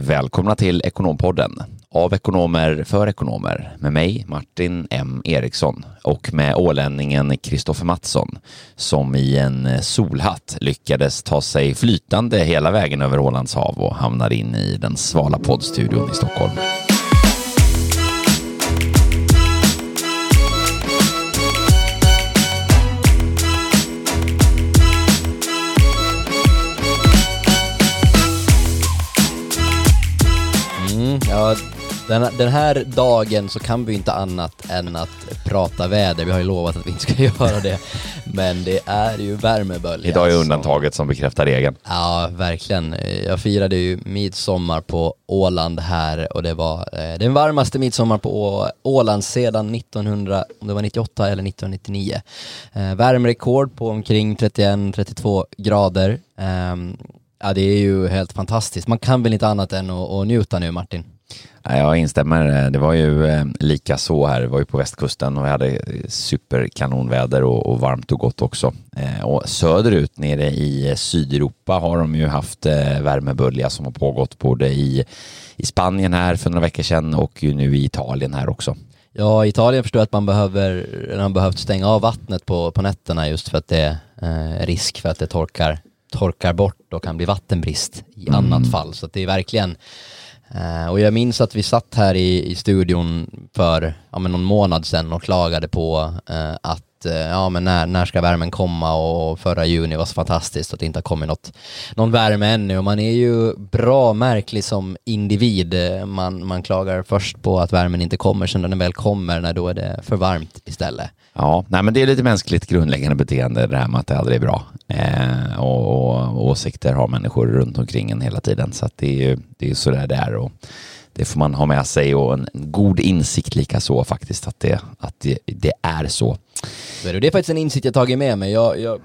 Välkomna till Ekonompodden. Av ekonomer för ekonomer. Med mig Martin M. Eriksson. Och med ålänningen Kristoffer Mattsson som i en solhatt lyckades ta sig flytande hela vägen över Ålands hav och hamnade in i den svala poddstudion i Stockholm. Ja, den, den här dagen så kan vi inte annat än att prata väder. Vi har ju lovat att vi inte ska göra det. Men det är ju värmebölja. Idag är som- undantaget som bekräftar regeln. Ja, verkligen. Jag firade ju midsommar på Åland här och det var eh, den varmaste midsommar på Åland sedan 1900, om det var 98 eller 1999. Eh, värmerekord på omkring 31-32 grader. Ehm, ja, det är ju helt fantastiskt. Man kan väl inte annat än att, att njuta nu, Martin? Ja, Jag instämmer. Det var ju eh, lika så här. Det var ju på västkusten och vi hade superkanonväder och, varmt och gott också. Eh, Och söderut nere i Sydeuropa har de ju haft eh, värmebölja som har pågått både i, i Spanien här för några veckor sedan och ju nu i Italien här också. Ja, i Italien förstår jag att man behöver, man behövt stänga av vattnet på, på nätterna just för att det är eh, risk för att det torkar, torkar bort och kan bli vattenbrist i annat fall. Så det är verkligen eh, och jag minns att vi satt här i, i studion för ja, men någon månad sedan och klagade på eh, att att eh, ja, men när, när ska värmen komma och förra juni var så fantastiskt att det inte har kommit något, någon värme ännu och man är ju bra märklig som individ. Eh, man, man klagar först på att värmen inte kommer, sen när den väl kommer, när då är det för varmt istället. Ja, nej, men det är lite mänskligt grundläggande beteende det här med att det aldrig är bra. Eh, och, och åsikter har människor runt omkring en hela tiden. Så att det är ju det är så där det är. Och det får man ha med sig och en god insikt lika så faktiskt att det, att det, det är så. Det är faktiskt en insikt jag tagit med mig. Jag, jag,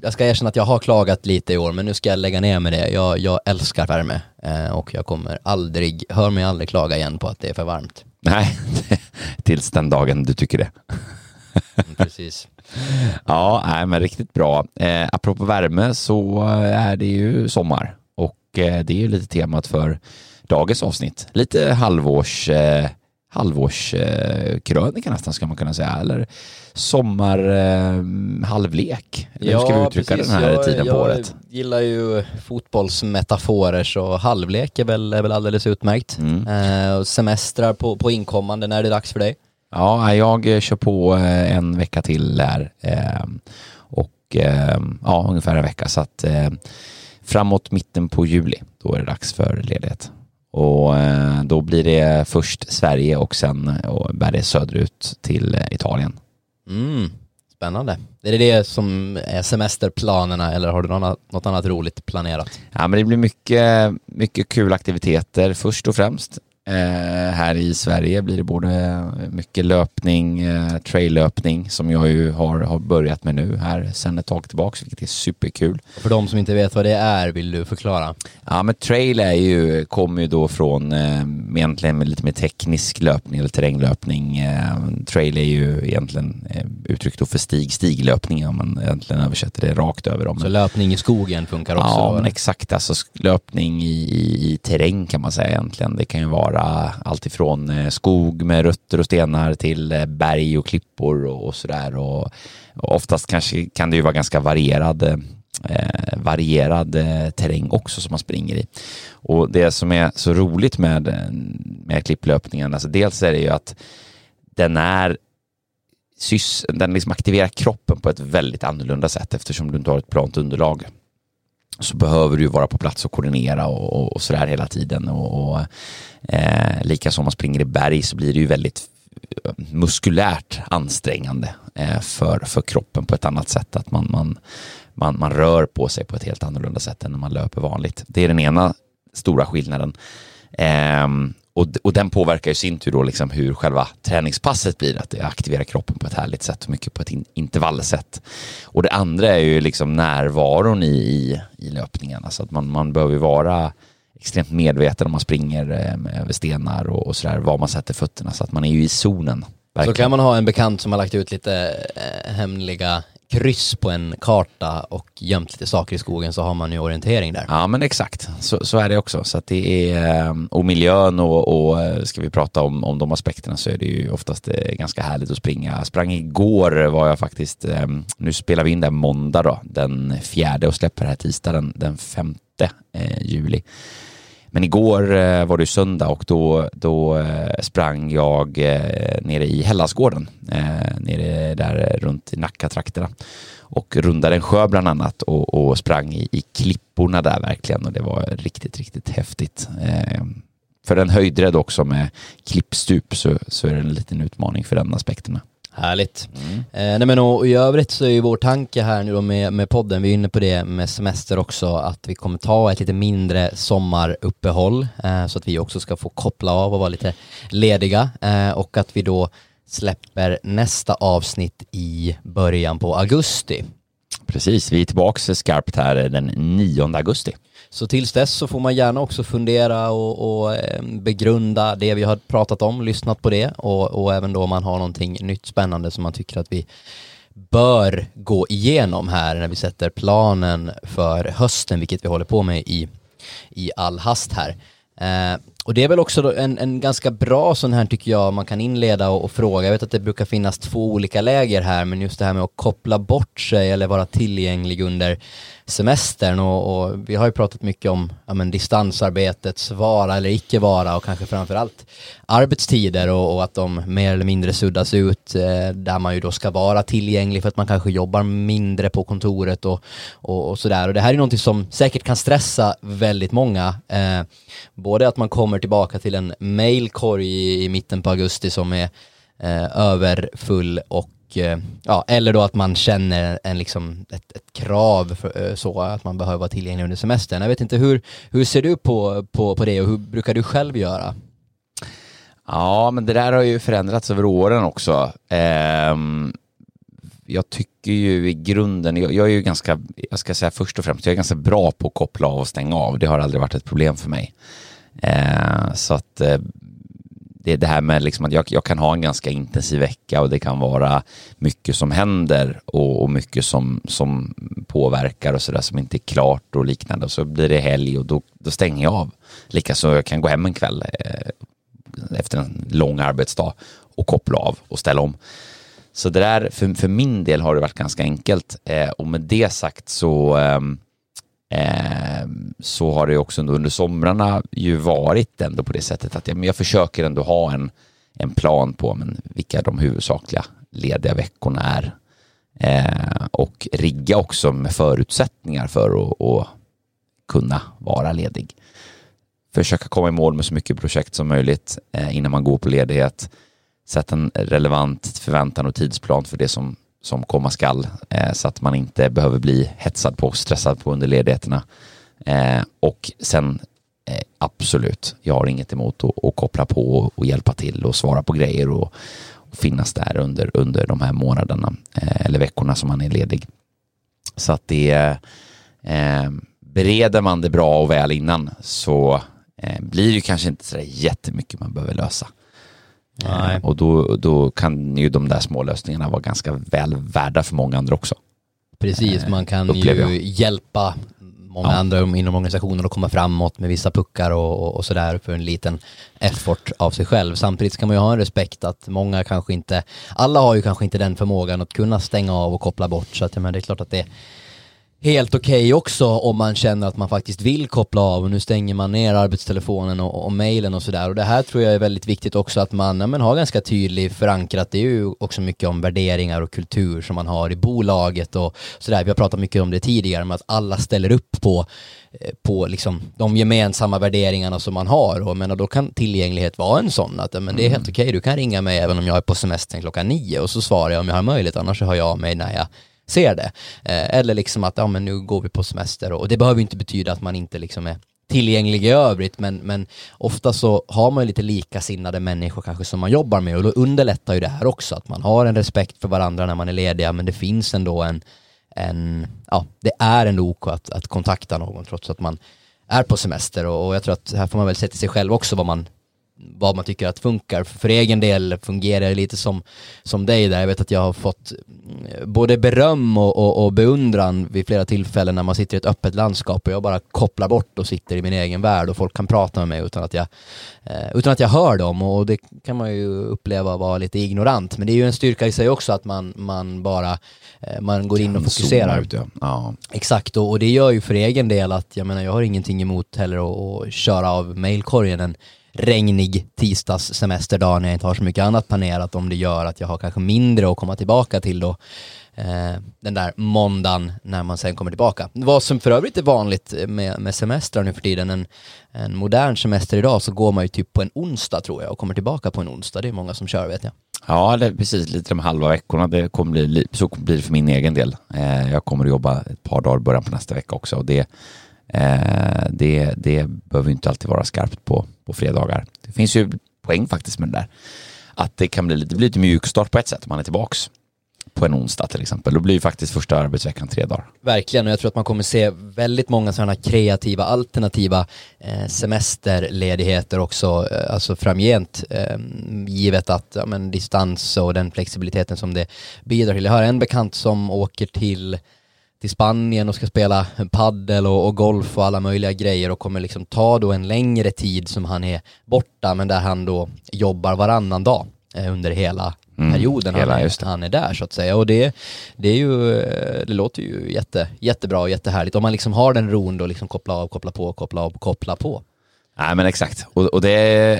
jag ska erkänna att jag har klagat lite i år, men nu ska jag lägga ner med det. Jag, jag älskar värme eh, och jag kommer aldrig, hör mig aldrig klaga igen på att det är för varmt. Nej, tills den dagen du tycker det. Mm, Precis. Ja, nej, men riktigt bra. Eh, apropå värme så är det ju sommar och eh, det är ju lite temat för dagens avsnitt. Lite halvårs, eh, halvårs eh, nästan ska man kunna säga, eller sommar eh. Eller hur ska vi uttrycka precis. den här jag, tiden jag på året? gillar ju fotbollsmetaforer så halvlek är väl, är väl alldeles utmärkt. Mm. Eh, semestrar på, på inkommande, när är det dags för dig? Ja, jag eh, kör på eh, en vecka till här eh, och ja, ungefär en vecka så att framåt mitten på juli, då är det dags för ledighet. Och eh, då blir det först Sverige och sen och bär det söderut till eh, Italien. Mm, spännande. Är det det som är semesterplanerna eller har du något annat roligt planerat? Ja, men det blir mycket, mycket kul aktiviteter först och främst. Eh, här i Sverige blir det både mycket löpning, eh, traillöpning som jag ju har, har börjat med nu här sedan ett tag tillbaka, vilket är superkul. För de som inte vet vad det är, vill du förklara? Ja, men trail är ju, kommer ju då från eh, egentligen lite mer teknisk löpning eller terränglöpning. Eh, trail är ju egentligen eh, uttryckt då för stig, stiglöpning om man egentligen översätter det rakt över. Om. Så löpning i skogen funkar också? Ja, men exakt. Alltså löpning i, i, i terräng kan man säga egentligen. Det kan ju vara allt ifrån eh, skog med rötter och stenar till eh, berg och klippor och, sådär. Och, oftast kanske kan det ju vara ganska varierad, eh, varierad eh, terräng också som man springer i. Och det som är så roligt med, med klipplöpningen, alltså dels är det ju att den är den liksom aktiverar kroppen på ett väldigt annorlunda sätt eftersom du inte har ett plant underlag så behöver du vara på plats och koordinera och, och, och sådär hela tiden. Och, och eh, Likaså om man springer i berg så blir det ju väldigt eh, muskulärt ansträngande eh, för, för kroppen på ett annat sätt. Att man, man, man, man rör på sig på ett helt annorlunda sätt än när man löper vanligt. Det är den ena stora skillnaden. Eh, och, och den påverkar i sin tur då liksom hur själva träningspasset blir, att det aktiverar kroppen på ett härligt sätt och mycket på ett in, intervallsätt. Och det andra är ju liksom närvaron i, i, i löpningen, alltså att man, man behöver vara extremt medveten om man springer eh, över stenar och, och sådär, var man sätter fötterna, så att man är ju i zonen. Så kan man ha en bekant som har lagt ut lite eh, hemliga kryss på en karta och gömt lite saker i skogen så har man ju orientering där. Ja men exakt, så, så är det också. Så att det är, eh, och miljön och, och eh, ska vi prata om, om de aspekterna så är det ju oftast eh, ganska härligt att springa. Jag sprang igår var jag faktiskt, nu spelar vi in den måndag då, den fjärde och släpper det här tisdag den, den femte juli. Men igår eh, var det söndag och då, då eh, sprang jag eh, nere i Hellasgården, eh, nere där runt Nacka-trakterna och rundade en sjö bland annat och, och sprang i, i, klipporna där verkligen och det var riktigt, riktigt häftigt. Eh, för en höjdrädd också med klippstup så, så är det en liten utmaning för den aspekten. Härligt. Mm. Eh, nej men och, och i övrigt så är ju vår tanke här nu då med, med podden, vi är inne på det med semester också, att vi kommer ta ett lite mindre sommaruppehåll eh, så att vi också ska få koppla av och vara lite lediga eh, och att vi då släpper nästa avsnitt i början på augusti. Precis, vi är tillbaka skarpt här den 9 augusti. Så tills dess så får man gärna också fundera och, och eh, begrunda det vi har pratat om, lyssnat på det och, och även då om man har någonting nytt spännande som man tycker att vi bör gå igenom här när vi sätter planen för hösten, vilket vi håller på med i, i all hast här. Eh, och det är väl också en, en ganska bra sån här tycker jag man kan inleda och, och, fråga. Jag vet att det brukar finnas två olika läger här men just det här med att koppla bort sig eller vara tillgänglig under semestern och, och vi har ju pratat mycket om ja, men, distansarbetets vara eller icke vara och kanske framförallt arbetstider och, och, att de mer eller mindre suddas ut eh, där man ju då ska vara tillgänglig för att man kanske jobbar mindre på kontoret och, och, och sådär och det här är någonting som säkert kan stressa väldigt många eh, både att man kommer tillbaka till en mailkorg i, i mitten på augusti som är eh, överfull och Eh, ja, eller då att man känner en, liksom, ett, ett krav för, eh, så att man behöver vara tillgänglig under semestern. Jag vet inte, hur, hur ser du på, på, på det och hur brukar du själv göra? Ja, men det där har ju förändrats över åren också. Eh, jag tycker ju i grunden, jag, jag, är ju ganska, jag ska säga först och främst, jag är ganska bra på att koppla av och stänga av. Det har aldrig varit ett problem för mig. Eh, så att eh, det är det här med liksom att jag, jag, kan ha en ganska intensiv vecka och det kan vara mycket som händer och, och mycket som, som påverkar och sådär som inte är klart och liknande. Och så blir det helg och då, då stänger jag av. Likaså jag kan gå hem en kväll eh, efter en lång arbetsdag och koppla av och ställa om. Så det där, för, för min del har det varit ganska enkelt eh, och med det sagt så eh, eh, Ehm, så har det också under somrarna ju varit ändå på det sättet att jag, jag försöker ändå ha en, en plan på men, vilka de huvudsakliga lediga veckorna är. Eh, och rigga också med förutsättningar för att, att kunna vara ledig. Försöka komma i mål med så mycket projekt som möjligt eh, innan man går på ledighet. Sätta en relevant förväntan och tidsplan för det som som komma skall eh, så att man inte behöver bli hetsad på och stressad på under ledigheterna. Eh, och sen eh, absolut, jag har inget emot att, att koppla på och, och, hjälpa till och svara på grejer och, och finnas där under, under de här månaderna eh, eller veckorna som man är ledig. Så att det eh, bereder man det bra och väl innan så eh, blir det kanske inte så jättemycket man behöver lösa. Nej. Och då, då kan ju de där små lösningarna vara ganska väl värda för många andra också. Precis, man kan ju hjälpa många ja. andra inom organisationen att komma framåt med vissa puckar och, och, och sådär för en liten effort av sig själv. Samtidigt ska man ju ha en respekt att många kanske inte, alla har ju kanske inte den förmågan att kunna stänga av och koppla bort så att men det är klart att det helt okej okay också om man känner att man faktiskt vill koppla av. Och nu stänger man ner arbetstelefonen och, och mejlen och sådär. Och det här tror jag är väldigt viktigt också att man ja, men har ganska tydligt förankrat. Det är ju också mycket om värderingar och kultur som man har i bolaget och sådär. Vi har pratat mycket om det tidigare med att alla ställer upp på eh, på liksom de gemensamma värderingarna som man har. Och menar, då kan tillgänglighet vara en sån att men det är helt mm. okej, okay. du kan ringa mig även om jag är på semestern klockan nio och så svarar jag om jag har möjlighet. Annars hör jag av mig när jag ser det. Eh, eller liksom att, ja men nu går vi på semester och det behöver inte betyda att man inte liksom är tillgänglig i övrigt men, men ofta så har man ju lite likasinnade människor kanske som man jobbar med och då underlättar ju det här också att man har en respekt för varandra när man är lediga men det finns ändå en, en ja det är ändå ok att, att kontakta någon trots att man är på semester och, och jag tror att här får man väl se till sig själv också vad man vad man tycker att funkar. För egen del fungerar det lite som, som dig där. Jag vet att jag har fått mm, både beröm och, och, och beundran vid flera tillfällen när man sitter i ett öppet landskap och jag bara kopplar bort och sitter i min egen värld och folk kan prata med mig utan att jag, eh, utan att jag hör dem och det kan man ju uppleva vara lite ignorant. Men det är ju en styrka i sig också att man, man bara eh, man går in och fokuserar. Ut, ja. Ja. Exakt, och, och det gör ju för egen del att jag menar jag har ingenting emot heller att köra av mailkorgen en regnig tisdagssemesterdag när jag inte har så mycket annat planerat om det gör att jag har kanske mindre att komma tillbaka till då eh, den där måndagen när man sen kommer tillbaka. Vad som för övrigt är vanligt med, med semestrar nu för tiden, en, en modern semester idag så går man ju typ på en onsdag tror jag och kommer tillbaka på en onsdag. Det är många som kör vet jag. Ja, det är precis lite de halva veckorna. Det kommer bli, så blir det för min egen del. Eh, jag kommer att jobba ett par dagar i början på nästa vecka också och det Eh, det, det behöver inte alltid vara skarpt på, på fredagar. Det finns ju poäng faktiskt med det där. Att det kan bli lite, bli lite mjukstart på ett sätt om man är tillbaks på en onsdag till exempel. Då blir ju faktiskt första arbetsveckan tre dagar. Verkligen, och jag tror att man kommer se väldigt många sådana kreativa alternativa eh, semesterledigheter också, eh, alltså framgent, eh, givet att ja, men, distans och den flexibiliteten som det bidrar till. Jag har en bekant som åker till till Spanien och ska spela paddel och, och, golf och alla möjliga grejer och kommer liksom ta då en längre tid som han är borta men där han då jobbar varannan dag eh, under hela mm, perioden hela, han, är, han är där så att säga. Och det, det är ju, det låter ju jätte, jättebra och jättehärligt. Om man liksom har den ron då liksom koppla av, koppla på, koppla av, koppla på. Nej men exakt, och, och det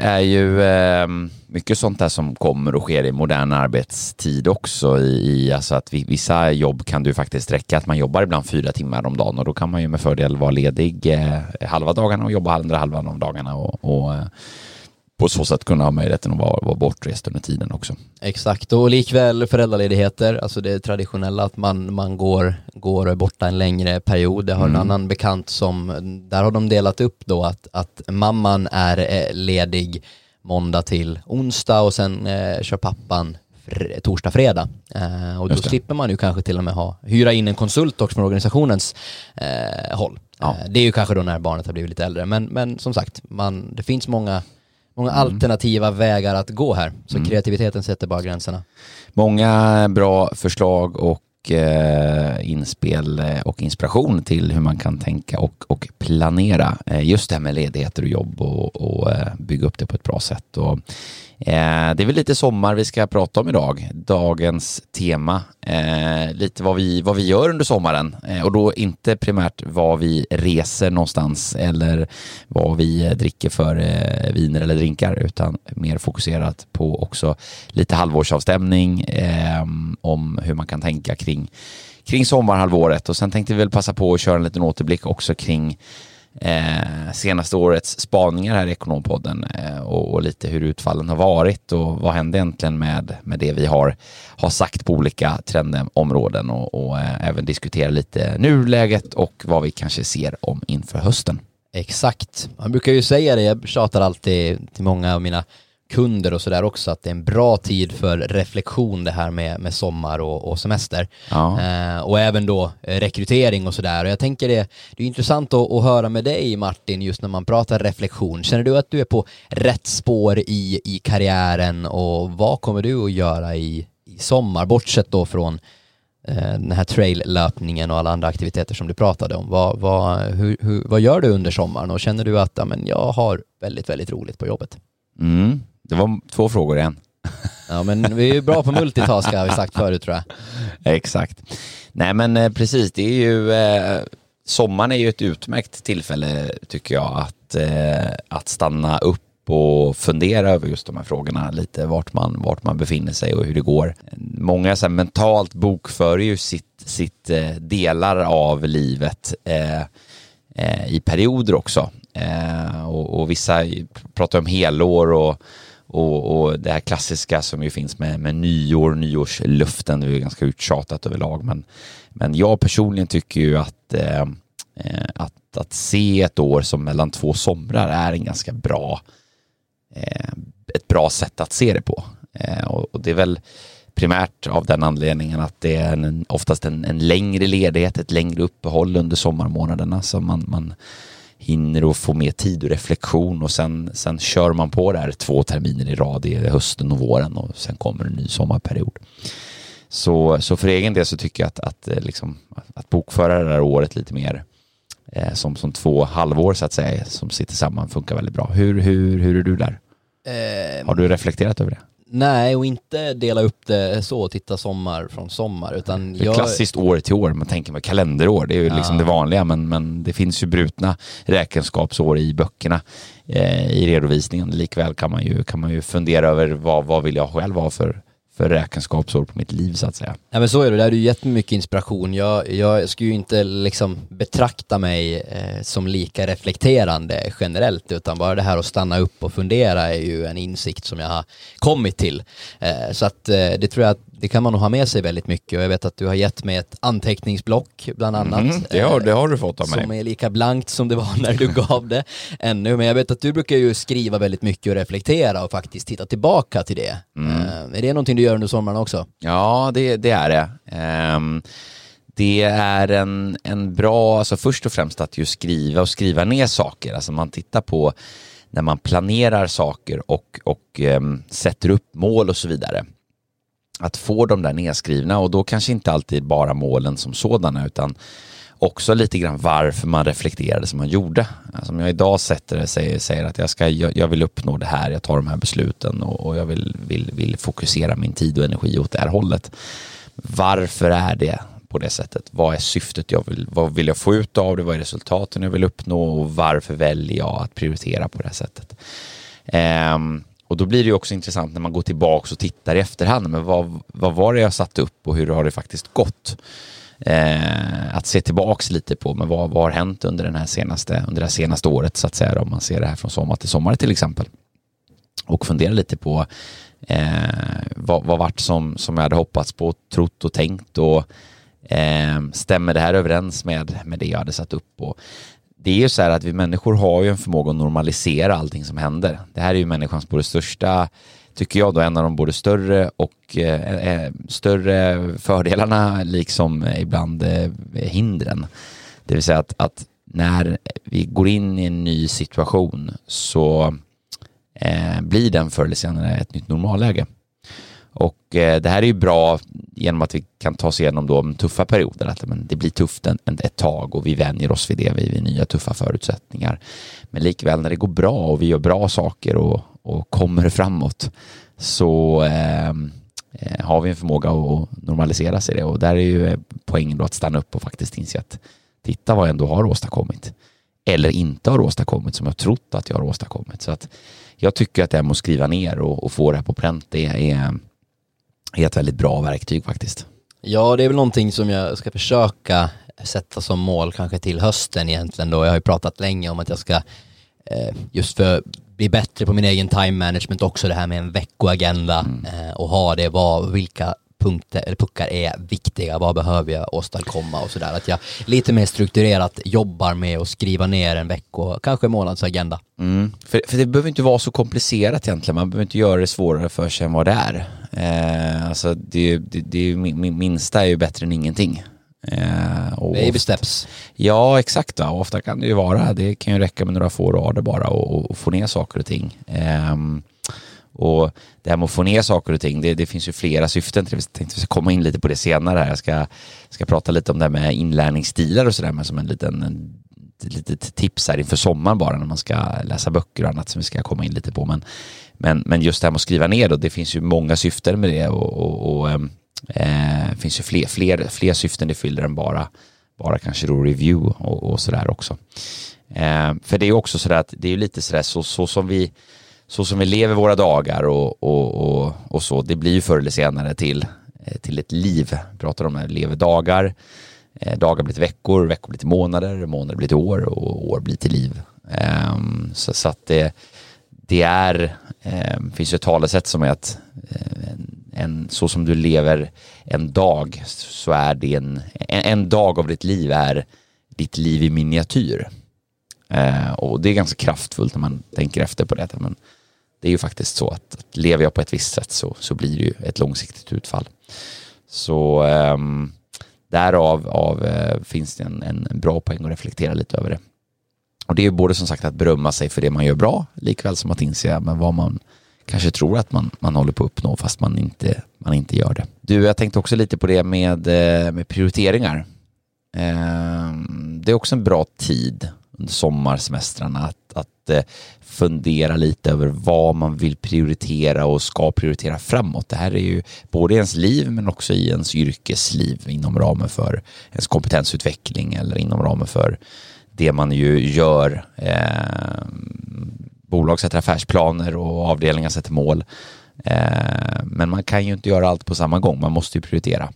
är ju eh, mycket sånt där som kommer och sker i modern arbetstid också. I, i, alltså att vi, vissa jobb kan du faktiskt räcka att man jobbar ibland fyra timmar om dagen och då kan man ju med fördel vara ledig eh, halva dagarna och jobba andra halvan av dagarna och, och eh, på så sätt kunna ha möjligheten att vara, vara bortrest under tiden också. Exakt, och likväl föräldraledigheter, alltså det traditionella att man, man går, går borta en längre period. Jag har mm. en annan bekant som, där har de delat upp då att, att mamman är eh, ledig måndag till onsdag och sen eh, kör pappan torsdag, fredag. Eh, och då slipper man ju kanske till och med ha, hyra in en konsult också från organisationens eh, håll. Ja. Eh, det är ju kanske då när barnet har blivit lite äldre, men, men som sagt, man, det finns många många mm. alternativa vägar att gå här. Så mm. kreativiteten sätter bara gränserna. Många bra förslag och eh, inspel eh, och inspiration till hur man kan tänka och, och planera eh, just det här med ledigheter och jobb och, och bygga upp det på ett bra sätt. Och Eh, det är väl lite sommar vi ska prata om idag. Dagens tema. Eh, lite vad vi, vad vi gör under sommaren eh, och då inte primärt vad vi reser någonstans eller vad vi dricker för viner eller drinkar utan mer fokuserat på också lite halvårsavstämning om hur man kan tänka kring, kring sommarhalvåret och sen tänkte vi väl passa på att köra en liten återblick också kring eh, senaste årets spaningar här i Ekonompodden eh, och, och, lite hur utfallen har varit och vad hände egentligen med, med det vi har, har sagt på olika trendområden och, och eh, även diskutera lite nuläget och vad vi kanske ser om inför hösten. Exakt. Man brukar ju säga det, jag tjatar alltid till många av mina kunder och sådär också att det är en bra tid för reflektion det här med, med sommar och, och semester. Ja. Eh, och även då eh, rekrytering och sådär. Och jag tänker det, det är intressant att, att, höra med dig Martin just när man pratar reflektion. Känner du att du är på rätt spår i, i karriären och vad kommer du att göra i, i sommar? Bortsett då från eh, den här trail-löpningen och alla andra aktiviteter som du pratade om. Vad, vad, hur, hur, vad gör du under sommaren och känner du att ja, men jag har väldigt, väldigt roligt på jobbet? Mm. Det var två frågor igen. Ja, men vi är ju bra på multitask har vi sagt förut tror jag. Exakt. Nej, men eh, precis, det är ju eh, sommaren är ju ett utmärkt tillfälle tycker jag att, eh, att stanna upp och fundera över just de här frågorna lite, vart man, vart man befinner sig och hur det går. Många så här, mentalt bokför ju sitt, sitt eh, delar av livet eh, eh, i perioder också. och, och vissa pratar om helår och och, och, det här klassiska som ju finns med, med nyår, nyårsluften, det är ju ganska uttjatat överlag. Men, men jag personligen tycker ju att, eh, eh, att, att se ett år som mellan två somrar är en ganska bra, eh, ett bra sätt att se det på. Eh, och, och, det är väl primärt av den anledningen att det är en, oftast en, en längre ledighet, ett längre uppehåll under sommarmånaderna. som man, man hinner att få mer tid och reflektion och sen, sen kör man på det här två terminer i rad i hösten och våren och sen kommer en ny sommarperiod. Så, så för egen del så tycker jag att, att, eh, liksom, att bokföra det här året lite mer eh, som, som två halvår så att säga som sitter samman funkar väldigt bra. Hur, hur, hur är du där? Eh, Har du reflekterat över det? Nej, och inte dela upp det så, och titta sommar från sommar, utan jag... Klassiskt år till år, man tänker med kalenderår, det är ju liksom det vanliga, men, men det finns ju brutna räkenskapsår i böckerna eh, i redovisningen. Likväl kan man ju, kan man ju fundera över vad, vad vill jag själv ha för för räkenskapsår på mitt liv så att säga. Ja men så är det, det har ju jättemycket inspiration. Jag, jag skulle ju inte liksom betrakta mig eh, som lika reflekterande generellt utan bara det här att stanna upp och fundera är ju en insikt som jag har kommit till. Eh, så att eh, det tror jag att det kan man nog ha med sig väldigt mycket och jag vet att du har gett mig ett anteckningsblock bland annat. Mm, det, har, det har du fått av mig. Som är lika blankt som det var när du gav det ännu. Men jag vet att du brukar ju skriva väldigt mycket och reflektera och faktiskt titta tillbaka till det. Mm. Uh, är det någonting du gör under sommaren också? Ja, det, det är det. Um, det är en, en bra, alltså först och främst att ju skriva och skriva ner saker. Alltså man tittar på när man planerar saker och, och um, sätter upp mål och så vidare att få de där nedskrivna och då kanske inte alltid bara målen som sådana utan också lite grann varför man reflekterade som man gjorde. Alltså om jag idag sätter det säger, säger att jag, ska, jag, jag, vill uppnå det här, jag tar de här besluten och, och jag vill, vill, vill fokusera min tid och energi åt det här hållet. Varför är det på det sättet? Vad är syftet jag vill, vad vill jag få ut av det? Vad är resultaten jag vill uppnå och varför väljer jag att prioritera på det här sättet? Um, och då blir det ju också intressant när man går tillbaka och tittar i efterhand. Men vad, vad var det jag satte upp och hur har det faktiskt gått? Eh, att se tillbaks lite på men vad, vad har hänt under, den här senaste, under det här senaste året så att säga om man ser det här från sommar till sommar till exempel. Och fundera lite på eh, vad, vad vart som, som jag hade hoppats på, trott och tänkt och eh, stämmer det här överens med, med det jag hade satt upp? Och det är ju så här att vi människor har ju en förmåga att normalisera allting som händer. Det här är ju människans både största, tycker jag då, en av de både större och eh, eh större fördelarna liksom eh, ibland eh, hindren. Det vill säga att, att, när vi går in i en ny situation så eh, blir den förr eller senare ett nytt normalläge. Och eh, det här är ju bra genom att vi kan ta oss igenom de tuffa perioderna. Att men, det blir tufft en, en, ett tag och vi vänjer oss vid det, vid, vid nya tuffa förutsättningar. Men likväl när det går bra och vi gör bra saker och, och kommer framåt så ehm, eh, har vi en förmåga att normalisera sig det och där är ju eh, poängen då att stanna upp och faktiskt inse att titta vad jag ändå har åstadkommit eller inte har åstadkommit som jag trott att jag har åstadkommit. Så att jag tycker att det här med att skriva ner och, och få det här på pränt det är är ett väldigt bra verktyg faktiskt. Ja, det är väl någonting som jag ska försöka sätta som mål kanske till hösten egentligen då. Jag har ju pratat länge om att jag ska eh, just för bli bättre på min egen time management också det här med en veckoagenda mm. eh, och ha det, vad, vilka punkter eller puckar är viktiga, vad behöver jag åstadkomma och sådär. Att jag lite mer strukturerat jobbar med att skriva ner en vecko, kanske månadsagenda. Mm. För, för det behöver inte vara så komplicerat egentligen, man behöver inte göra det svårare för sig än vad det är. Eh, alltså det, det, det, minsta är ju bättre än ingenting. Eh, Baby steps. Ja, exakt. Va? Ofta kan det ju vara, det kan ju räcka med några få rader bara och, och få ner saker och ting. Eh, och det här med att få ner saker och ting, det, det finns ju flera syften till det. Jag tänkte vi ska komma in lite på det senare här. Jag ska, ska prata lite om det här med inlärningsstilar och sådär, men som en liten en, litet tips här inför sommaren bara när man ska läsa böcker och annat som vi ska komma in lite på. Men, men, men just det här med att skriva ner då, det finns ju många syften med det och, och, och ehm, eh, finns ju fler, fler, fler syften det fyller än bara, bara kanske då review och, och sådär också. Eh, för det är ju också sådär att det är lite sådär så, så som vi så som vi lever våra dagar och, och, och, och så, det blir ju förr eller senare till, eh, till ett liv. Vi pratar om att lever dagar, eh, dagar blir till veckor, veckor blir till månader, månader blir till år och år blir till liv. Um, så, så, att det, det är, um, finns ju ett talesätt som är att en, en, så som du lever en dag så är det en, en, en dag av ditt liv är ditt liv i miniatyr. Uh, och det är ganska kraftfullt när man tänker efter på det. Men det är ju faktiskt så att, att lever jag på ett visst sätt så, så blir det ju ett långsiktigt utfall. Så um, därav av, uh, finns det en, en, bra poäng att reflektera lite över det. Och det är ju både som sagt att berömma sig för det man gör bra, likväl som att inse men vad man kanske tror att man, man håller på att uppnå fast man inte, man inte gör det. Du, jag tänkte också lite på det med, eh, med prioriteringar. Eh, det är också en bra tid under sommarsemestrarna att, att eh, fundera lite över vad man vill prioritera och ska prioritera framåt. Det här är ju både i ens liv men också i ens yrkesliv inom ramen för ens kompetensutveckling eller inom ramen för det man ju gör. Eh, bolag sätter affärsplaner och avdelningar sätter mål. Eh, men man kan ju inte göra allt på samma gång, man måste ju prioritera.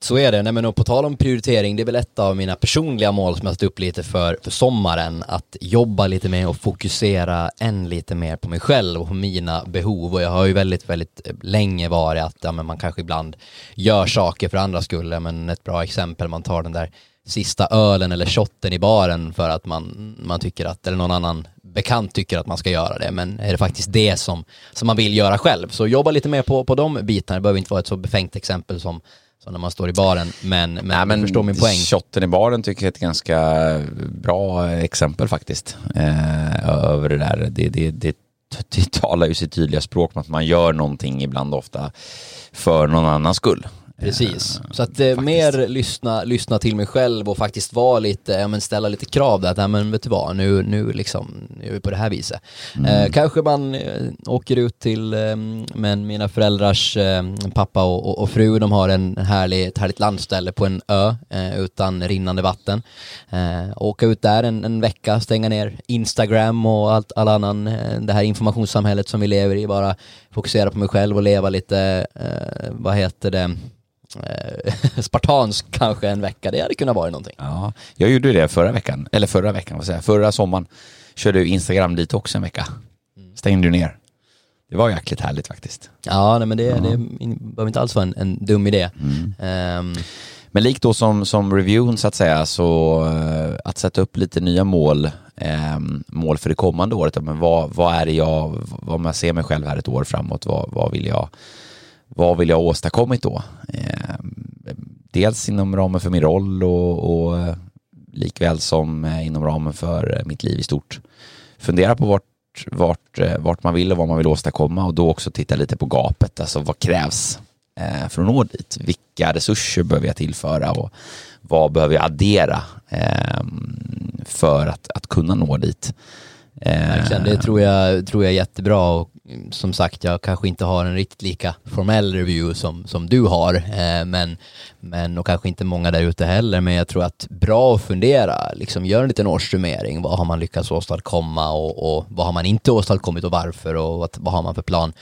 Så är det. Nej, men och på tal om prioritering, det är väl ett av mina personliga mål som jag satt upp lite för, för sommaren. Att jobba lite mer och fokusera än lite mer på mig själv och på mina behov. Och jag har ju väldigt, väldigt eh, länge varit att ja, men man kanske ibland gör saker för andra skull. Men ett bra exempel, man tar den där sista ölen eller shotten i baren för att man, man tycker att, eller någon annan bekant tycker att man ska göra det, men är det faktiskt det som, som man vill göra själv? Så jobba lite mer på, på de bitarna, det behöver inte vara ett så befängt exempel som, som när man står i baren, men, men, Nej, men förstår min poäng. Shotten i baren tycker jag är ett ganska bra exempel faktiskt, eh, över det där. Det, det, det, det talar ju sitt tydliga språk med att man gör någonting ibland ofta för någon annans skull. Precis, så att eh, mer lyssna, lyssna till mig själv och faktiskt vara lite, ja men ställa lite krav där, att, men vet du vad, nu, nu liksom, nu är vi på det här viset. Mm. Eh, kanske man eh, åker ut till, eh, men mina föräldrars eh, pappa och, och, och, fru, de har en härlig, ett härligt landställe på en ö eh, utan rinnande vatten. åka ut där en, en, vecka, stänga ner Instagram och allt, all annan, det här informationssamhället som vi lever i, bara fokusera på mig själv och leva lite, vad heter det, eh, spartansk kanske en vecka. Det hade kunnat vara någonting. Ja, jag gjorde det förra veckan, eller förra veckan, vad säger Förra sommaren körde du Instagram dit också en vecka. Mm. Stängde du ner. Det var jäkligt härligt faktiskt. Ja, nej, men det, ja. det behöver inte alls vara en, en dum idé. Mm. Um, men likt då som, som reviewen så att säga, så uh, att sätta upp lite nya mål, um, mål för det kommande året. Men vad, vad är det jag, vad man ser mig själv här ett år framåt, vad, vad vill jag vad vill jag ha åstadkommit då? Eh, dels inom ramen för min roll och, och eh, likväl som eh, inom ramen för eh, mitt liv i stort. Fundera på vart, vart, vart man vill och vad man vill åstadkomma och då också titta lite på gapet, alltså vad krävs för att nå dit? Vilka resurser behöver jag tillföra och vad behöver jag addera ehm, för att, att kunna nå dit? Verkligen, det tror jag, tror jag är jättebra och Mm, som sagt, jag kanske inte har en riktigt lika formell review som, som du har, eh, men, men och kanske inte många där ute heller, men jag tror att bra att fundera, liksom gör en liten årssummering, vad har man lyckats åstadkomma och, och vad har man inte åstadkommit och varför och vad, vad har man för plan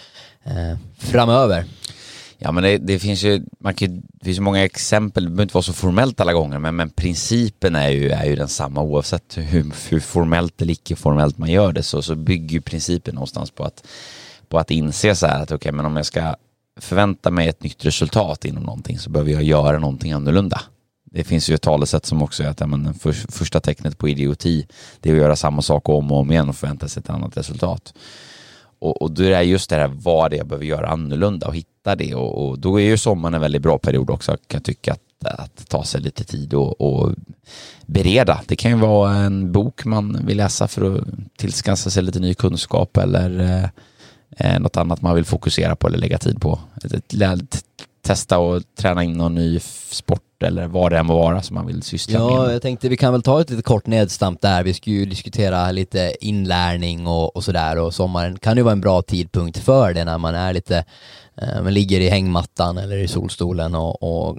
eh, framöver? Ja men det, det, finns ju, man kan, det finns ju många exempel, det behöver inte vara så formellt alla gånger, men, men principen är ju, är ju densamma oavsett hur, hur formellt eller icke formellt man gör det så, så bygger ju principen någonstans på att, på att inse så här att okej okay, men om jag ska förvänta mig ett nytt resultat inom någonting så behöver jag göra någonting annorlunda. Det finns ju ett talesätt som också är att ja, men, för, första tecknet på idioti det är att göra samma sak om och om igen och förvänta sig ett annat resultat. Och, och då är det just det här vad det är jag behöver göra annorlunda och hitta det och, och, då är ju sommaren en väldigt bra period också kan jag tycka att, att ta sig lite tid och, och bereda. Det kan ju vara en bok man vill läsa för att tillskansa sig lite ny kunskap eller eh, eh något annat man vill fokusera på eller lägga tid på. Testa och träna in någon ny sport eller vad det än må vara som man vill syssla ja, med. Ja, jag tänkte vi kan väl ta ett lite kort nedstamp där. Vi ska ju diskutera lite inlärning och, och sådär och sommaren kan ju vara en bra tidpunkt för det när man är lite, eh, man ligger i hängmattan eller i solstolen och, och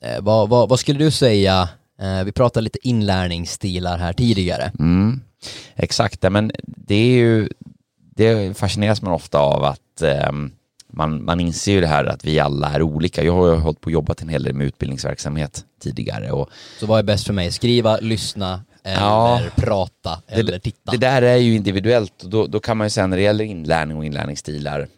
eh, vad, vad, vad, skulle du säga, eh, vi pratade lite inlärningsstilar här tidigare. Mm, exakt, men det är ju, det fascineras man ofta av att um, man, man inser ju det här att vi alla är olika. Jag har ju hållit på och jobbat en hel del med utbildningsverksamhet tidigare. Och, så vad är bäst för mig? Skriva, lyssna eller ja, prata eller det, titta? Det där är ju individuellt och då, då kan man ju säga när det gäller inlärning och inlärningsstilar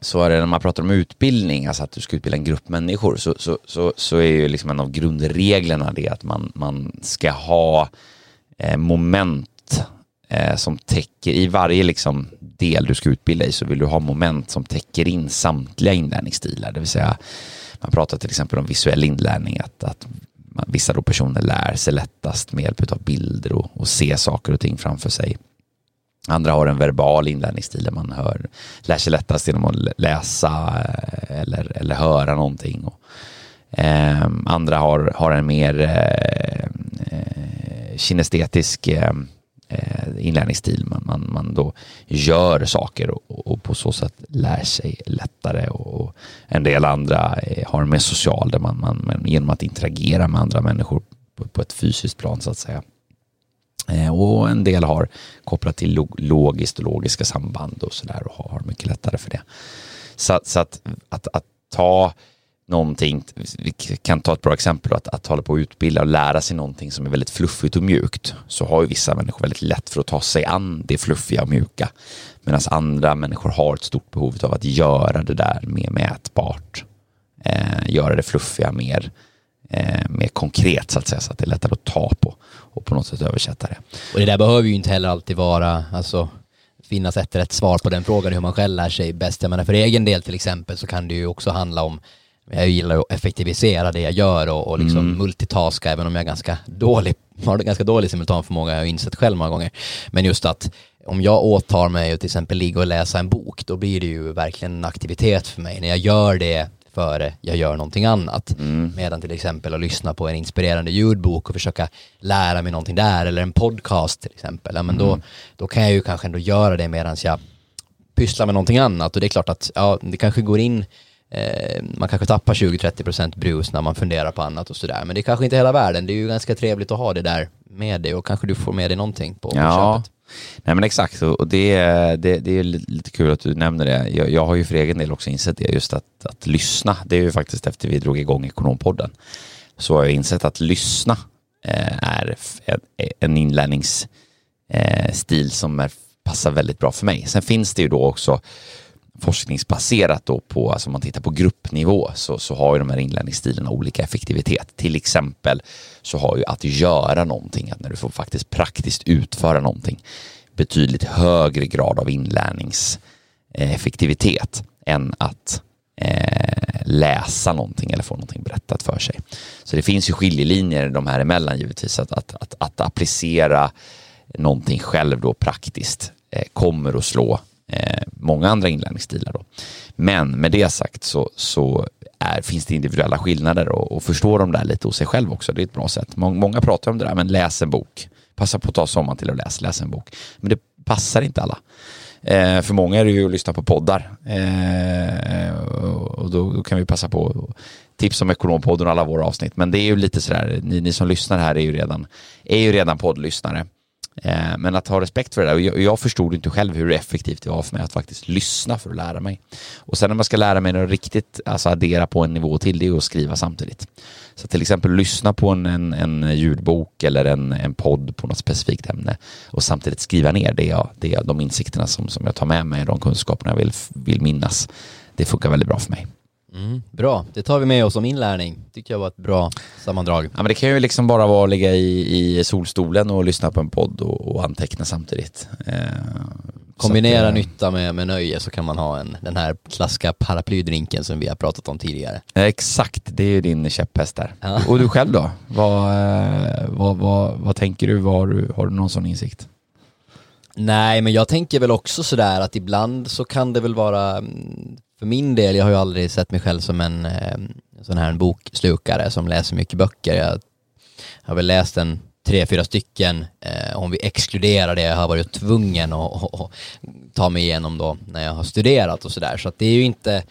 så är det när man pratar om utbildning, alltså att du ska utbilda en grupp människor, så, så, så, så är ju liksom en av grundreglerna det att man, man ska ha eh, moment eh, som täcker, i varje liksom del du ska utbilda i så vill du ha moment som täcker in samtliga inlärningsstilar, det vill säga man pratar till exempel om visuell inlärning, att, att vissa då personer lär sig lättast med hjälp av bilder och, och se saker och ting framför sig. Andra har en verbal inlärningsstil där man hör, lär sig lättast genom att läsa eh, eller, eller höra någonting. Och, eh, andra har, har en mer eh, eh kinestetisk eh, Eh, inlärningsstil. Man, man, man då gör saker och, och, på så sätt lär sig lättare. Och en del andra eh, har en mer social där man, man genom att interagera med andra människor på, på ett fysiskt plan så att säga eh, och en del har kopplat till logiskt och logiska samband och sådär och har mycket lättare för det. Så, så att, att, att, ta någonting, vi kan ta ett bra exempel, att, att hålla på att utbilda och lära sig någonting som är väldigt fluffigt och mjukt, så har ju vissa människor väldigt lätt för att ta sig an det fluffiga och mjuka. Medan andra människor har ett stort behov av att göra det där mer mätbart. Eh, göra det fluffiga mer eh, mer konkret så att säga, så att det är lättare att ta på och på något sätt översätta det. Och det där behöver ju inte heller alltid vara, alltså finnas ett rätt svar på den frågan hur man själv lär sig bäst. Jag menar för egen del till exempel så kan det ju också handla om jag gillar att effektivisera det jag gör och, och liksom mm. multitaska även om jag är ganska dålig, har ganska dålig simultanförmåga, jag har insett själv många gånger. Men just att om jag åtar mig att till exempel ligga och läsa en bok, då blir det ju verkligen en aktivitet för mig. När jag gör det före jag gör någonting annat. Mm. Medan till exempel att lyssna på en inspirerande ljudbok och försöka lära mig någonting där, eller en podcast till exempel, ja, men mm. då, då kan jag ju kanske ändå göra det medan jag pysslar med någonting annat. Och det är klart att ja, det kanske går in eh, man kanske tappar 20-30% brus när man funderar på annat och sådär. Men det är kanske inte hela världen. Det är ju ganska trevligt att ha det där med dig och kanske du får med dig någonting på, på ja. köpet. Nej men exakt, och det, det, det är lite kul att du nämner det. Jag, jag har ju för egen del också insett det, just att, att lyssna. Det är ju faktiskt efter vi drog igång Ekonompodden. Så har jag insett att lyssna eh, är en inlärningsstil eh, som är, passar väldigt bra för mig. Sen finns det ju då också forskningsbaserat då på, alltså om man tittar på gruppnivå så, så har ju de här inlärningsstilarna olika effektivitet. Till exempel så har ju att göra någonting, att när du får faktiskt praktiskt utföra någonting, betydligt högre grad av inlärningseffektivitet än att eh, läsa någonting eller få någonting berättat för sig. Så det finns ju skiljelinjer de här emellan givetvis, att, att, att, att applicera någonting själv då praktiskt eh, kommer att slå eh, många andra inlärningsstilar. Då. Men med det sagt så, så är, finns det individuella skillnader och, och förstå dem där lite hos sig själv också. Det är ett bra sätt. Många pratar om det där, men läs en bok. Passa på att ta sommaren till att läsa, läs en bok. Men det passar inte alla. Eh, för många är det ju att lyssna på poddar. Eh, och då, då, kan vi passa på tips om Ekonompodden och alla våra avsnitt. Men det är ju lite sådär, ni, ni som lyssnar här är ju redan, är ju redan poddlyssnare. Eh, men att ha respekt för det där. Och jag, jag förstod inte själv hur effektivt det var för mig att faktiskt lyssna för att lära mig. Och sen när man ska lära mig något riktigt, alltså addera på en nivå till, det är att skriva samtidigt. Så till exempel lyssna på en, en, en ljudbok eller en, en podd på något specifikt ämne och samtidigt skriva ner det jag, det jag, de insikterna som, som jag tar med mig, de kunskaperna jag vill, vill minnas. Det funkar väldigt bra för mig. Mm, bra, det tar vi med oss som inlärning. tycker jag var ett bra sammandrag. Ja, men det kan ju liksom bara vara att ligga i, i solstolen och lyssna på en podd och, och anteckna samtidigt. Eh, Kombinera att, nytta med, med nöje så kan man ha en, den här klassiska paraplydrinken som vi har pratat om tidigare. Exakt, det är din käpphäst där. Ja. Och du själv då? Vad, eh, vad, vad, vad tänker du? Vad har, du? har du någon sån insikt? Nej, men jag tänker väl också sådär att ibland så kan det väl vara mm, för min del, jag har ju aldrig sett mig själv som en eh, sån här en bokslukare som läser mycket böcker. Jag har väl läst en tre, fyra stycken eh, om vi exkluderar det jag har varit tvungen att ta mig igenom då när jag har studerat och sådär. Så att det är ju inte,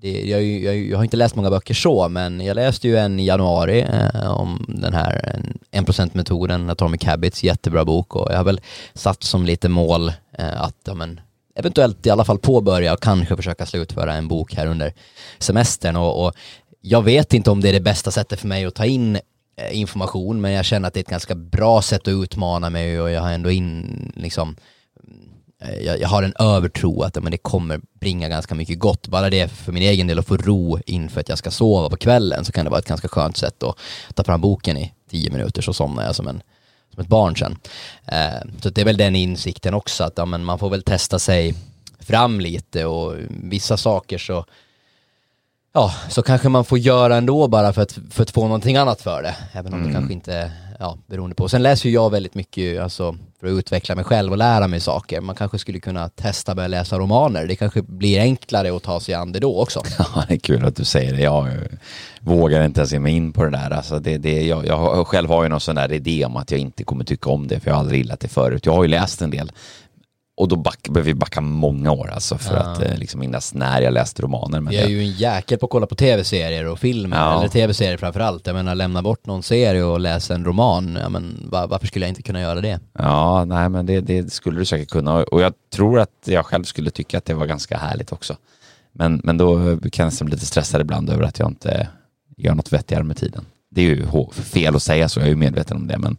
det, jag, jag, jag, har inte läst många böcker så, men jag läste ju en i januari eh, om den här 1%-metoden, Atomic Habits, jättebra bok och jag har väl satt som lite mål eh, att ja, men, eventuellt i alla fall påbörja och kanske försöka slutföra en bok här under semestern. Och, och jag vet inte om det är det bästa sättet för mig att ta in eh, information, men jag känner att det är ett ganska bra sätt att utmana mig och jag har ändå in, liksom, eh, jag, jag har en övertro att men det kommer bringa ganska mycket gott. Bara det för min egen del att få ro inför att jag ska sova på kvällen så kan det vara ett ganska skönt sätt att ta fram boken i tio minuter så somnar jag som en som ett barn sen. Eh, så det är väl den insikten också att ja, men man får väl testa sig fram lite och vissa saker så ja, så kanske man får göra ändå bara för att, för att få någonting annat för det. Även om Mm. det kanske inte, ja, beroende på. Sen läser ju jag väldigt mycket, alltså för att utveckla mig själv och lära mig saker. Man kanske skulle kunna testa börja läsa romaner. Det kanske blir enklare att ta sig an det då också. Ja, det är kul att du säger det. Jag vågar inte ens ge mig in på det där. Alltså det, det, jag, jag själv har ju någon sån där idé om att jag inte kommer tycka om det, för jag har aldrig gillat det förut. Jag har ju läst en del. Och då back, behöver vi backa många år alltså för Ja. att eh, liksom minnas när jag läste romaner. Men Jag är ju en jäkel på att kolla på tv-serier och filmer, Ja. eller tv-serier framförallt. Jag menar lämna bort någon serie och läsa en roman, ja, men va- varför skulle jag inte kunna göra det? ja, nej men det, det skulle du säkert kunna. Och jag tror att jag själv skulle tycka att det var ganska härligt också. Men, men då kan jag bli lite stressad ibland över att jag inte gör något vettigare med tiden. Det är ju fel att säga så, jag är ju medveten om det. Men,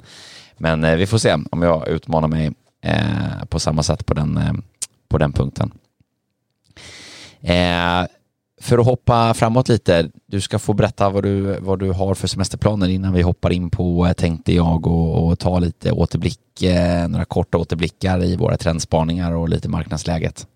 men eh, vi får se om jag utmanar mig eh, på samma sätt på den, eh, på den punkten. Eh, för att hoppa framåt lite, du ska få berätta vad du, vad du har för semesterplaner innan vi hoppar in på, eh, tänkte jag, och, och ta lite återblick, eh, några korta återblickar i våra trendspaningar och lite marknadsläget.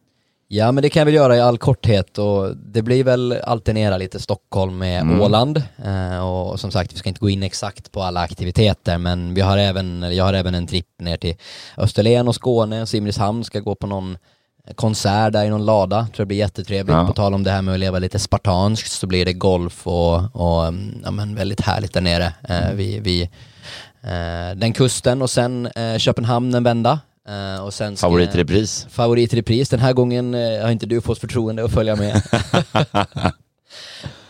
Ja men det kan jag väl göra i all korthet och det blir väl alternera lite Stockholm med Mm. Åland eh, och som sagt vi ska inte gå in exakt på alla aktiviteter men vi har även, jag har även en tripp ner till Österlen och Skåne, Simrishamn ska gå på någon konsert där i någon lada, tror det blir jättetrevligt. Ja. På tal om det här med att leva lite spartanskt så blir det golf och, och mm, ja, men väldigt härligt där nere eh, vid, vid eh, den kusten och sen eh, Köpenhamn en vända. Eh, och sen Favorit repris? favorit repris. Den här gången eh, har inte du fått förtroende att följa med.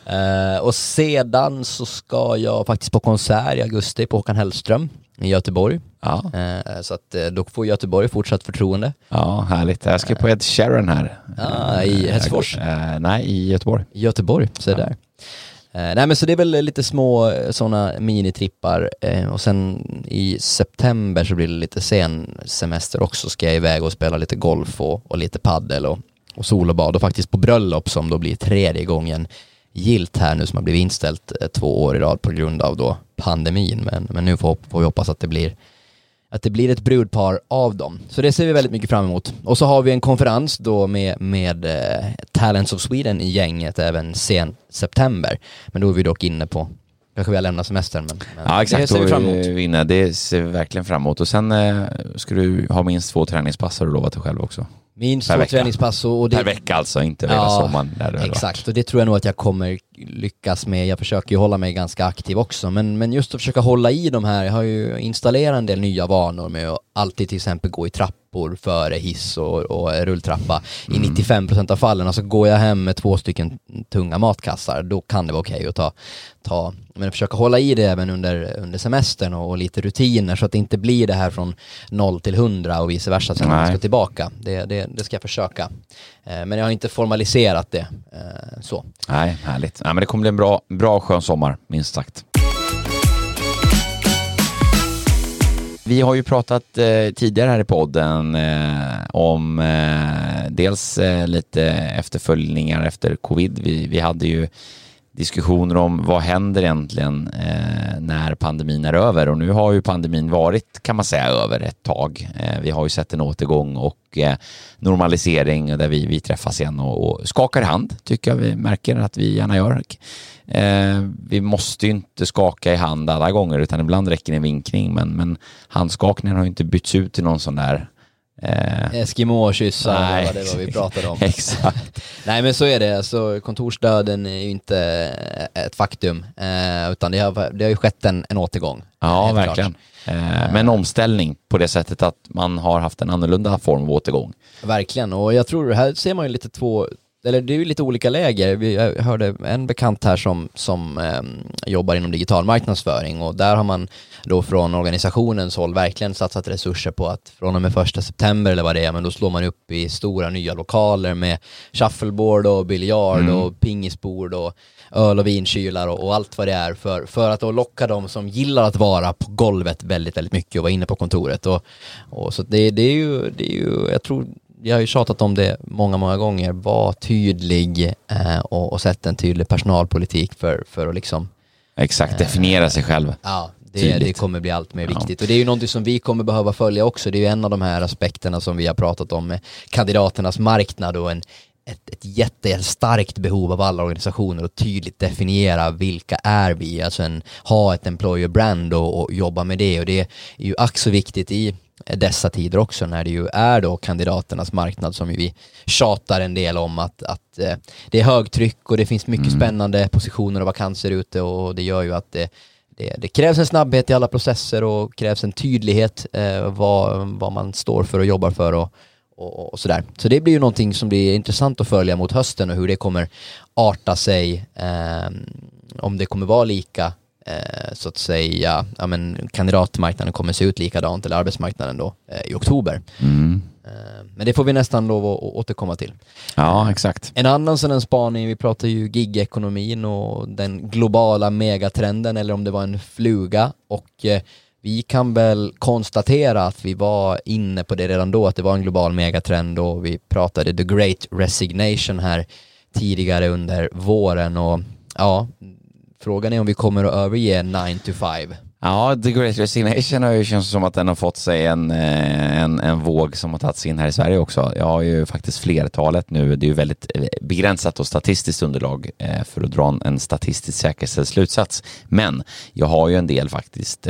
Eh, och sedan så ska jag faktiskt på konsert i augusti på Håkan Hellström i Göteborg. Ja, Eh, så att eh, då får Göteborg fortsatt förtroende. ja härligt. Jag ska på Ed Sheeran här. Ja, i eh, nej, i Göteborg. Göteborg, så Ja. där. Eh, nej men så det är väl lite små eh, sådana minitrippar eh, och sen i september så blir det lite sen semester också. Ska jag iväg och spela lite golf och, och lite paddel och, och sol och bad och faktiskt på bröllop som då blir tredje gången gilt här nu som har blivit inställt eh, två år i rad på grund av då pandemin. Men, men nu får, får vi hoppas att det blir att det blir ett brudpar av dem. Så det ser vi väldigt mycket fram emot. Och så har vi en konferens då med, med eh, Talents of Sweden i gänget även sen september. Men då är vi dock inne på, kanske vi har lämnat semestern men, men Ja, exakt. det ser vi fram emot. vi inne. Det ser vi verkligen fram emot. Och sen eh, ska du ha minst två träningspass har du lovat dig själv också. Minst två träningspass och, det, Per vecka alltså, inte hela Ja, sommaren. Exakt, och det tror jag nog att jag kommer lyckas med. Jag försöker ju hålla mig ganska aktiv också, men, men just att försöka hålla i de här, jag har ju installerat en del nya vanor med att alltid till exempel gå i trappor före hiss och, och rulltrappa. I 95% av fallen, alltså går jag hem med två stycken tunga matkassar, då kan det vara okej att ta, ta, men försöka hålla i det även under, under semestern och, och lite rutiner så att det inte blir det här från 0 till 100 och vice versa sen när man ska tillbaka. Det, det, det ska jag försöka. Eh, Men jag har inte formaliserat det eh, så. Nej, härligt. Nej, men det kommer bli en bra, bra skön sommar, minst sagt. Vi har ju pratat eh, tidigare här i podden eh, om eh, dels eh, lite efterföljningar efter covid. Vi, vi hade ju diskussioner om vad händer egentligen eh, när pandemin är över och nu har ju pandemin varit kan man säga över ett tag. Eh, vi har ju sett en återgång och eh, normalisering där vi, vi träffas igen och, och skakar hand tycker jag vi märker att vi gärna gör. Eh, vi måste ju inte skaka i hand alla gånger utan ibland räcker en vinkning men, men handskakningen har ju inte bytts ut till någon sån där eh, Eskimo-kyssar, Nej. det var vad vi pratade om. Exakt. Nej men så är det, alltså, kontorsdöden är ju inte ett faktum, eh, utan det har, det har ju skett en, en återgång. Ja, Helt verkligen. Eh, med en omställning på det sättet att man har haft en annorlunda form av återgång. Verkligen, och jag tror här ser man ju lite två, eller det är ju lite olika läger. Vi hörde en bekant här som, som ehm, jobbar inom digital marknadsföring och där har man då från organisationens håll verkligen satsat resurser på att från och med första september eller vad det är, men då slår man upp i stora nya lokaler med shuffleboard och biljard Mm. och pingisbord och öl och vinkylar och, och allt vad det är för, för att då locka dem som gillar att vara på golvet väldigt, väldigt mycket och vara inne på kontoret. Och, och så det, det, är ju, det är ju, jag tror, jag har ju tjatat om det många, många gånger, var tydlig eh, och, och sätt en tydlig personalpolitik för, för att liksom Exakt, definiera sig själv. Ja, det, det kommer bli allt mer Ja. viktigt. Och det är ju någonting som vi kommer behöva följa också. Det är ju en av de här aspekterna som vi har pratat om med kandidaternas marknad och en ett, ett jättestarkt behov av alla organisationer att tydligt definiera vilka är vi, alltså en, ha ett employer brand och, och jobba med det och det är ju ack så viktigt i dessa tider också när det ju är då kandidaternas marknad som vi tjatar en del om att, att eh, det är högtryck och det finns mycket mm. spännande positioner och vakanser ute och det gör ju att det, det, det krävs en snabbhet i alla processer och krävs en tydlighet eh, vad, vad man står för och jobbar för och, och, och, sådär. Så det blir ju någonting som blir intressant att följa mot hösten och hur det kommer arta sig eh, om det kommer vara lika eh, så att säga, ja, men kandidatmarknaden kommer se ut likadant, eller arbetsmarknaden då, eh, i oktober. Mm. Eh, men det får vi nästan lov att återkomma till. Ja, exakt. En annan sån en spaning, vi pratar ju gigekonomin och den globala megatrenden, eller om det var en fluga. Och eh, vi kan väl konstatera att vi var inne på det redan då, att det var en global megatrend och vi pratade the great resignation här tidigare under våren och ja, Frågan är om vi kommer att överge 9 to 5. Ja, The Great Resignation har ju känts som att den har fått sig en, eh, en, en våg som har tagits in här i Sverige också. Jag har ju faktiskt flertalet nu, det är ju väldigt eh, begränsat och statistiskt underlag eh, för att dra en statistiskt säkerställd slutsats. Men jag har ju en del faktiskt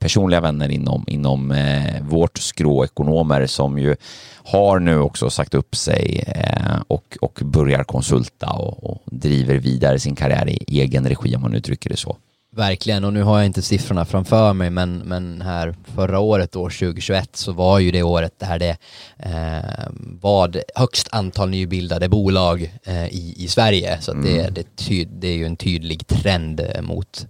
personliga vänner inom, inom vårt skrå ekonomer som ju har nu också sagt upp sig eh, och, och börjar konsulta och, och, driver vidare sin karriär i egen regi om man uttrycker det så. Verkligen, och nu har jag inte siffrorna framför mig, men, men här förra året, år 2021, så var ju det året där det eh, var högst antal nybildade bolag eh, i, i Sverige. Så mm. det, det, ty, det är ju en tydlig trend mot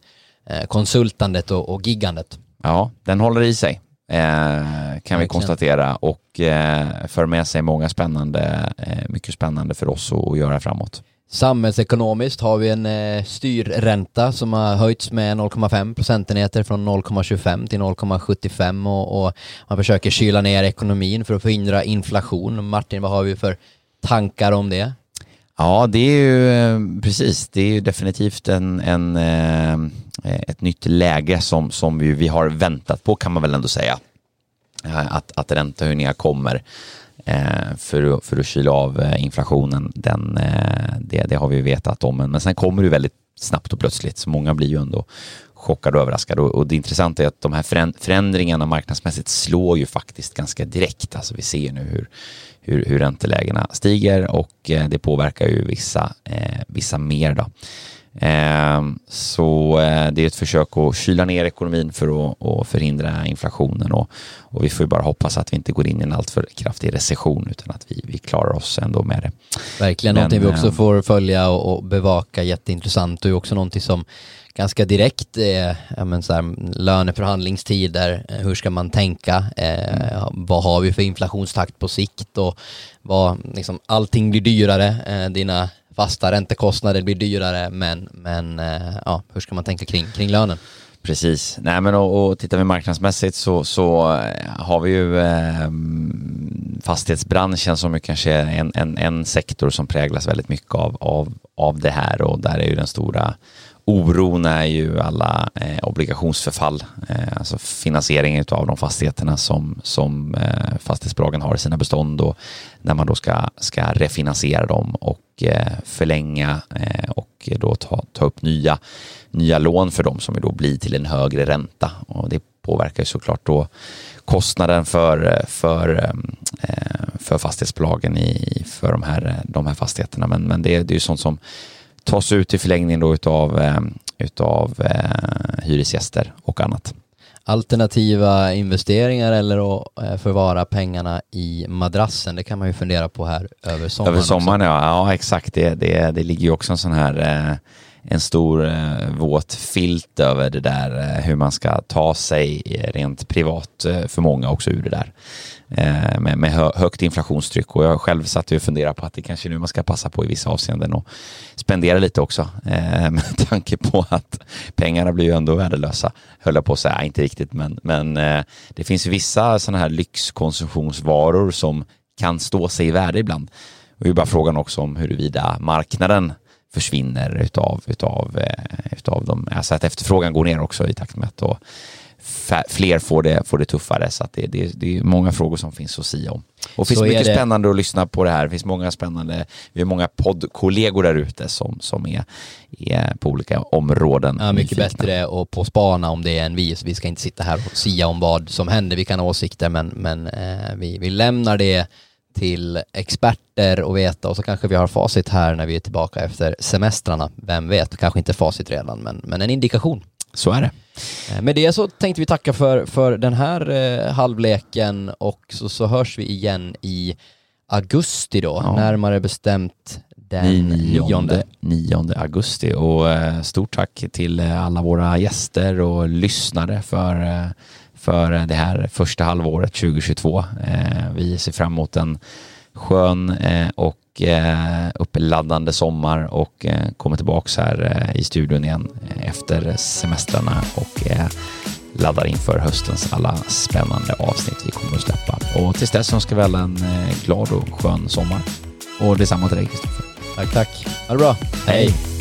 eh, konsultandet och, och giggandet. Ja, den håller i sig. Eh, kan vi konstatera och eh, för med sig många spännande, eh, mycket spännande för oss att, att göra framåt. Samhällsekonomiskt har vi en eh, styrränta som har höjts med 0,5 procentenheter från 0,25 till 0,75 och, och, man försöker kyla ner ekonomin för att förhindra inflation. Martin, vad har vi för tankar om det? Ja, det är ju eh, precis. Det är ju definitivt en, en, eh, Eh, ett nytt läge som, som vi, vi har väntat på kan man väl ändå säga. Eh, att, att räntehöjningar kommer eh, för, att, för att kyla av inflationen. Den, det, det har vi vetat om. Men sen kommer det väldigt snabbt och plötsligt. Så många blir ju ändå chockade och överraskade. Och, det intressanta är att de här förändringarna marknadsmässigt slår ju faktiskt ganska direkt. Alltså vi ser nu hur hur, hur räntelägena stiger och det påverkar ju vissa, eh, vissa mer. Då. Eh, så eh, det är ett försök att kyla ner ekonomin för att, förhindra inflationen och, vi får ju bara hoppas att vi inte går in i en alltför kraftig recession utan att vi, klarar oss ändå med det. Verkligen, Men, någonting vi också får följa och, bevaka jätteintressant och också någonting som ganska direkt eh, ja, men så här, löneförhandlingstider, eh, hur ska man tänka, eh, mm. vad har vi för inflationstakt på sikt och vad, liksom, allting blir dyrare, eh, dina fasta räntekostnader blir dyrare, men, men eh, ja, hur ska man tänka kring, kring lönen? Precis. Nej, men och, och tittar vi marknadsmässigt så, så eh, har vi ju eh, fastighetsbranschen som är kanske en, en, en sektor som präglas väldigt mycket av, av, av det här och där är ju den stora oron är ju alla eh, obligationsförfall, eh, alltså finansieringen av de fastigheterna som, som eh, fastighetsbolagen har i sina bestånd och när man då ska, ska refinansiera dem och eh, förlänga eh, och då ta, ta upp nya, nya lån för dem som då blir till en högre ränta och det påverkar ju såklart då kostnaden för, för, eh, för fastighetsbolagen i, för de här, de här fastigheterna. Men, men det, det är ju sånt som tas ut i förlängningen då utav, eh, utav eh, hyresgäster och annat. Alternativa investeringar eller att eh, förvara pengarna i madrassen, det kan man ju fundera på här över sommaren. Över sommaren, ja. ja. exakt. Det, det, det ligger ju också en sån här en stor våt filt över det där hur man ska ta sig rent privat för många också ur det där. Eh, med, med högt inflationstryck och jag själv satt och funderade på att det kanske är nu man ska passa på i vissa avseenden och spendera lite också eh, med tanke på att pengarna blir ju ändå värdelösa höll jag på att säga, inte riktigt men, men eh, det finns vissa sådana här lyxkonsumtionsvaror som kan stå sig i värde ibland. Och det är bara frågan också om huruvida marknaden försvinner utav, utav, eh, utav dem. Alltså att efterfrågan går ner också i takt med att då fler får det, får det tuffare. Så det, det, det är många frågor som finns att sia om. Och det finns mycket det. spännande att lyssna på det här. Det finns många spännande, vi har många poddkollegor där ute som, som är, är på olika områden. Ja, mycket nyfikna. bättre och på spana om det är än vi, så vi ska inte sitta här och sia om vad som händer. Vi kan ha åsikter, men, men eh, vi, vi lämnar det till experter och veta och så kanske vi har facit här när vi är tillbaka efter semestrarna. Vem vet, kanske inte facit redan, men, men en indikation. Så är det. Eh, Med det så tänkte vi tacka för, för den här eh, halvleken och så, så hörs vi igen i augusti då, Ja. närmare bestämt den 9, nionde. 9 augusti och eh, stort tack till eh, alla våra gäster och lyssnare för, eh, för det här första halvåret 2022. Eh, Vi ser fram emot en skön eh, och eh, uppladdande sommar och eh, kommer tillbaks här eh, i studion igen efter semestrarna och laddar inför höstens alla spännande avsnitt vi kommer att släppa. Och tills dess önskar vi alla en glad och skön sommar. Och detsamma till dig Kristoffer. Tack, tack. Ha det bra. Hej.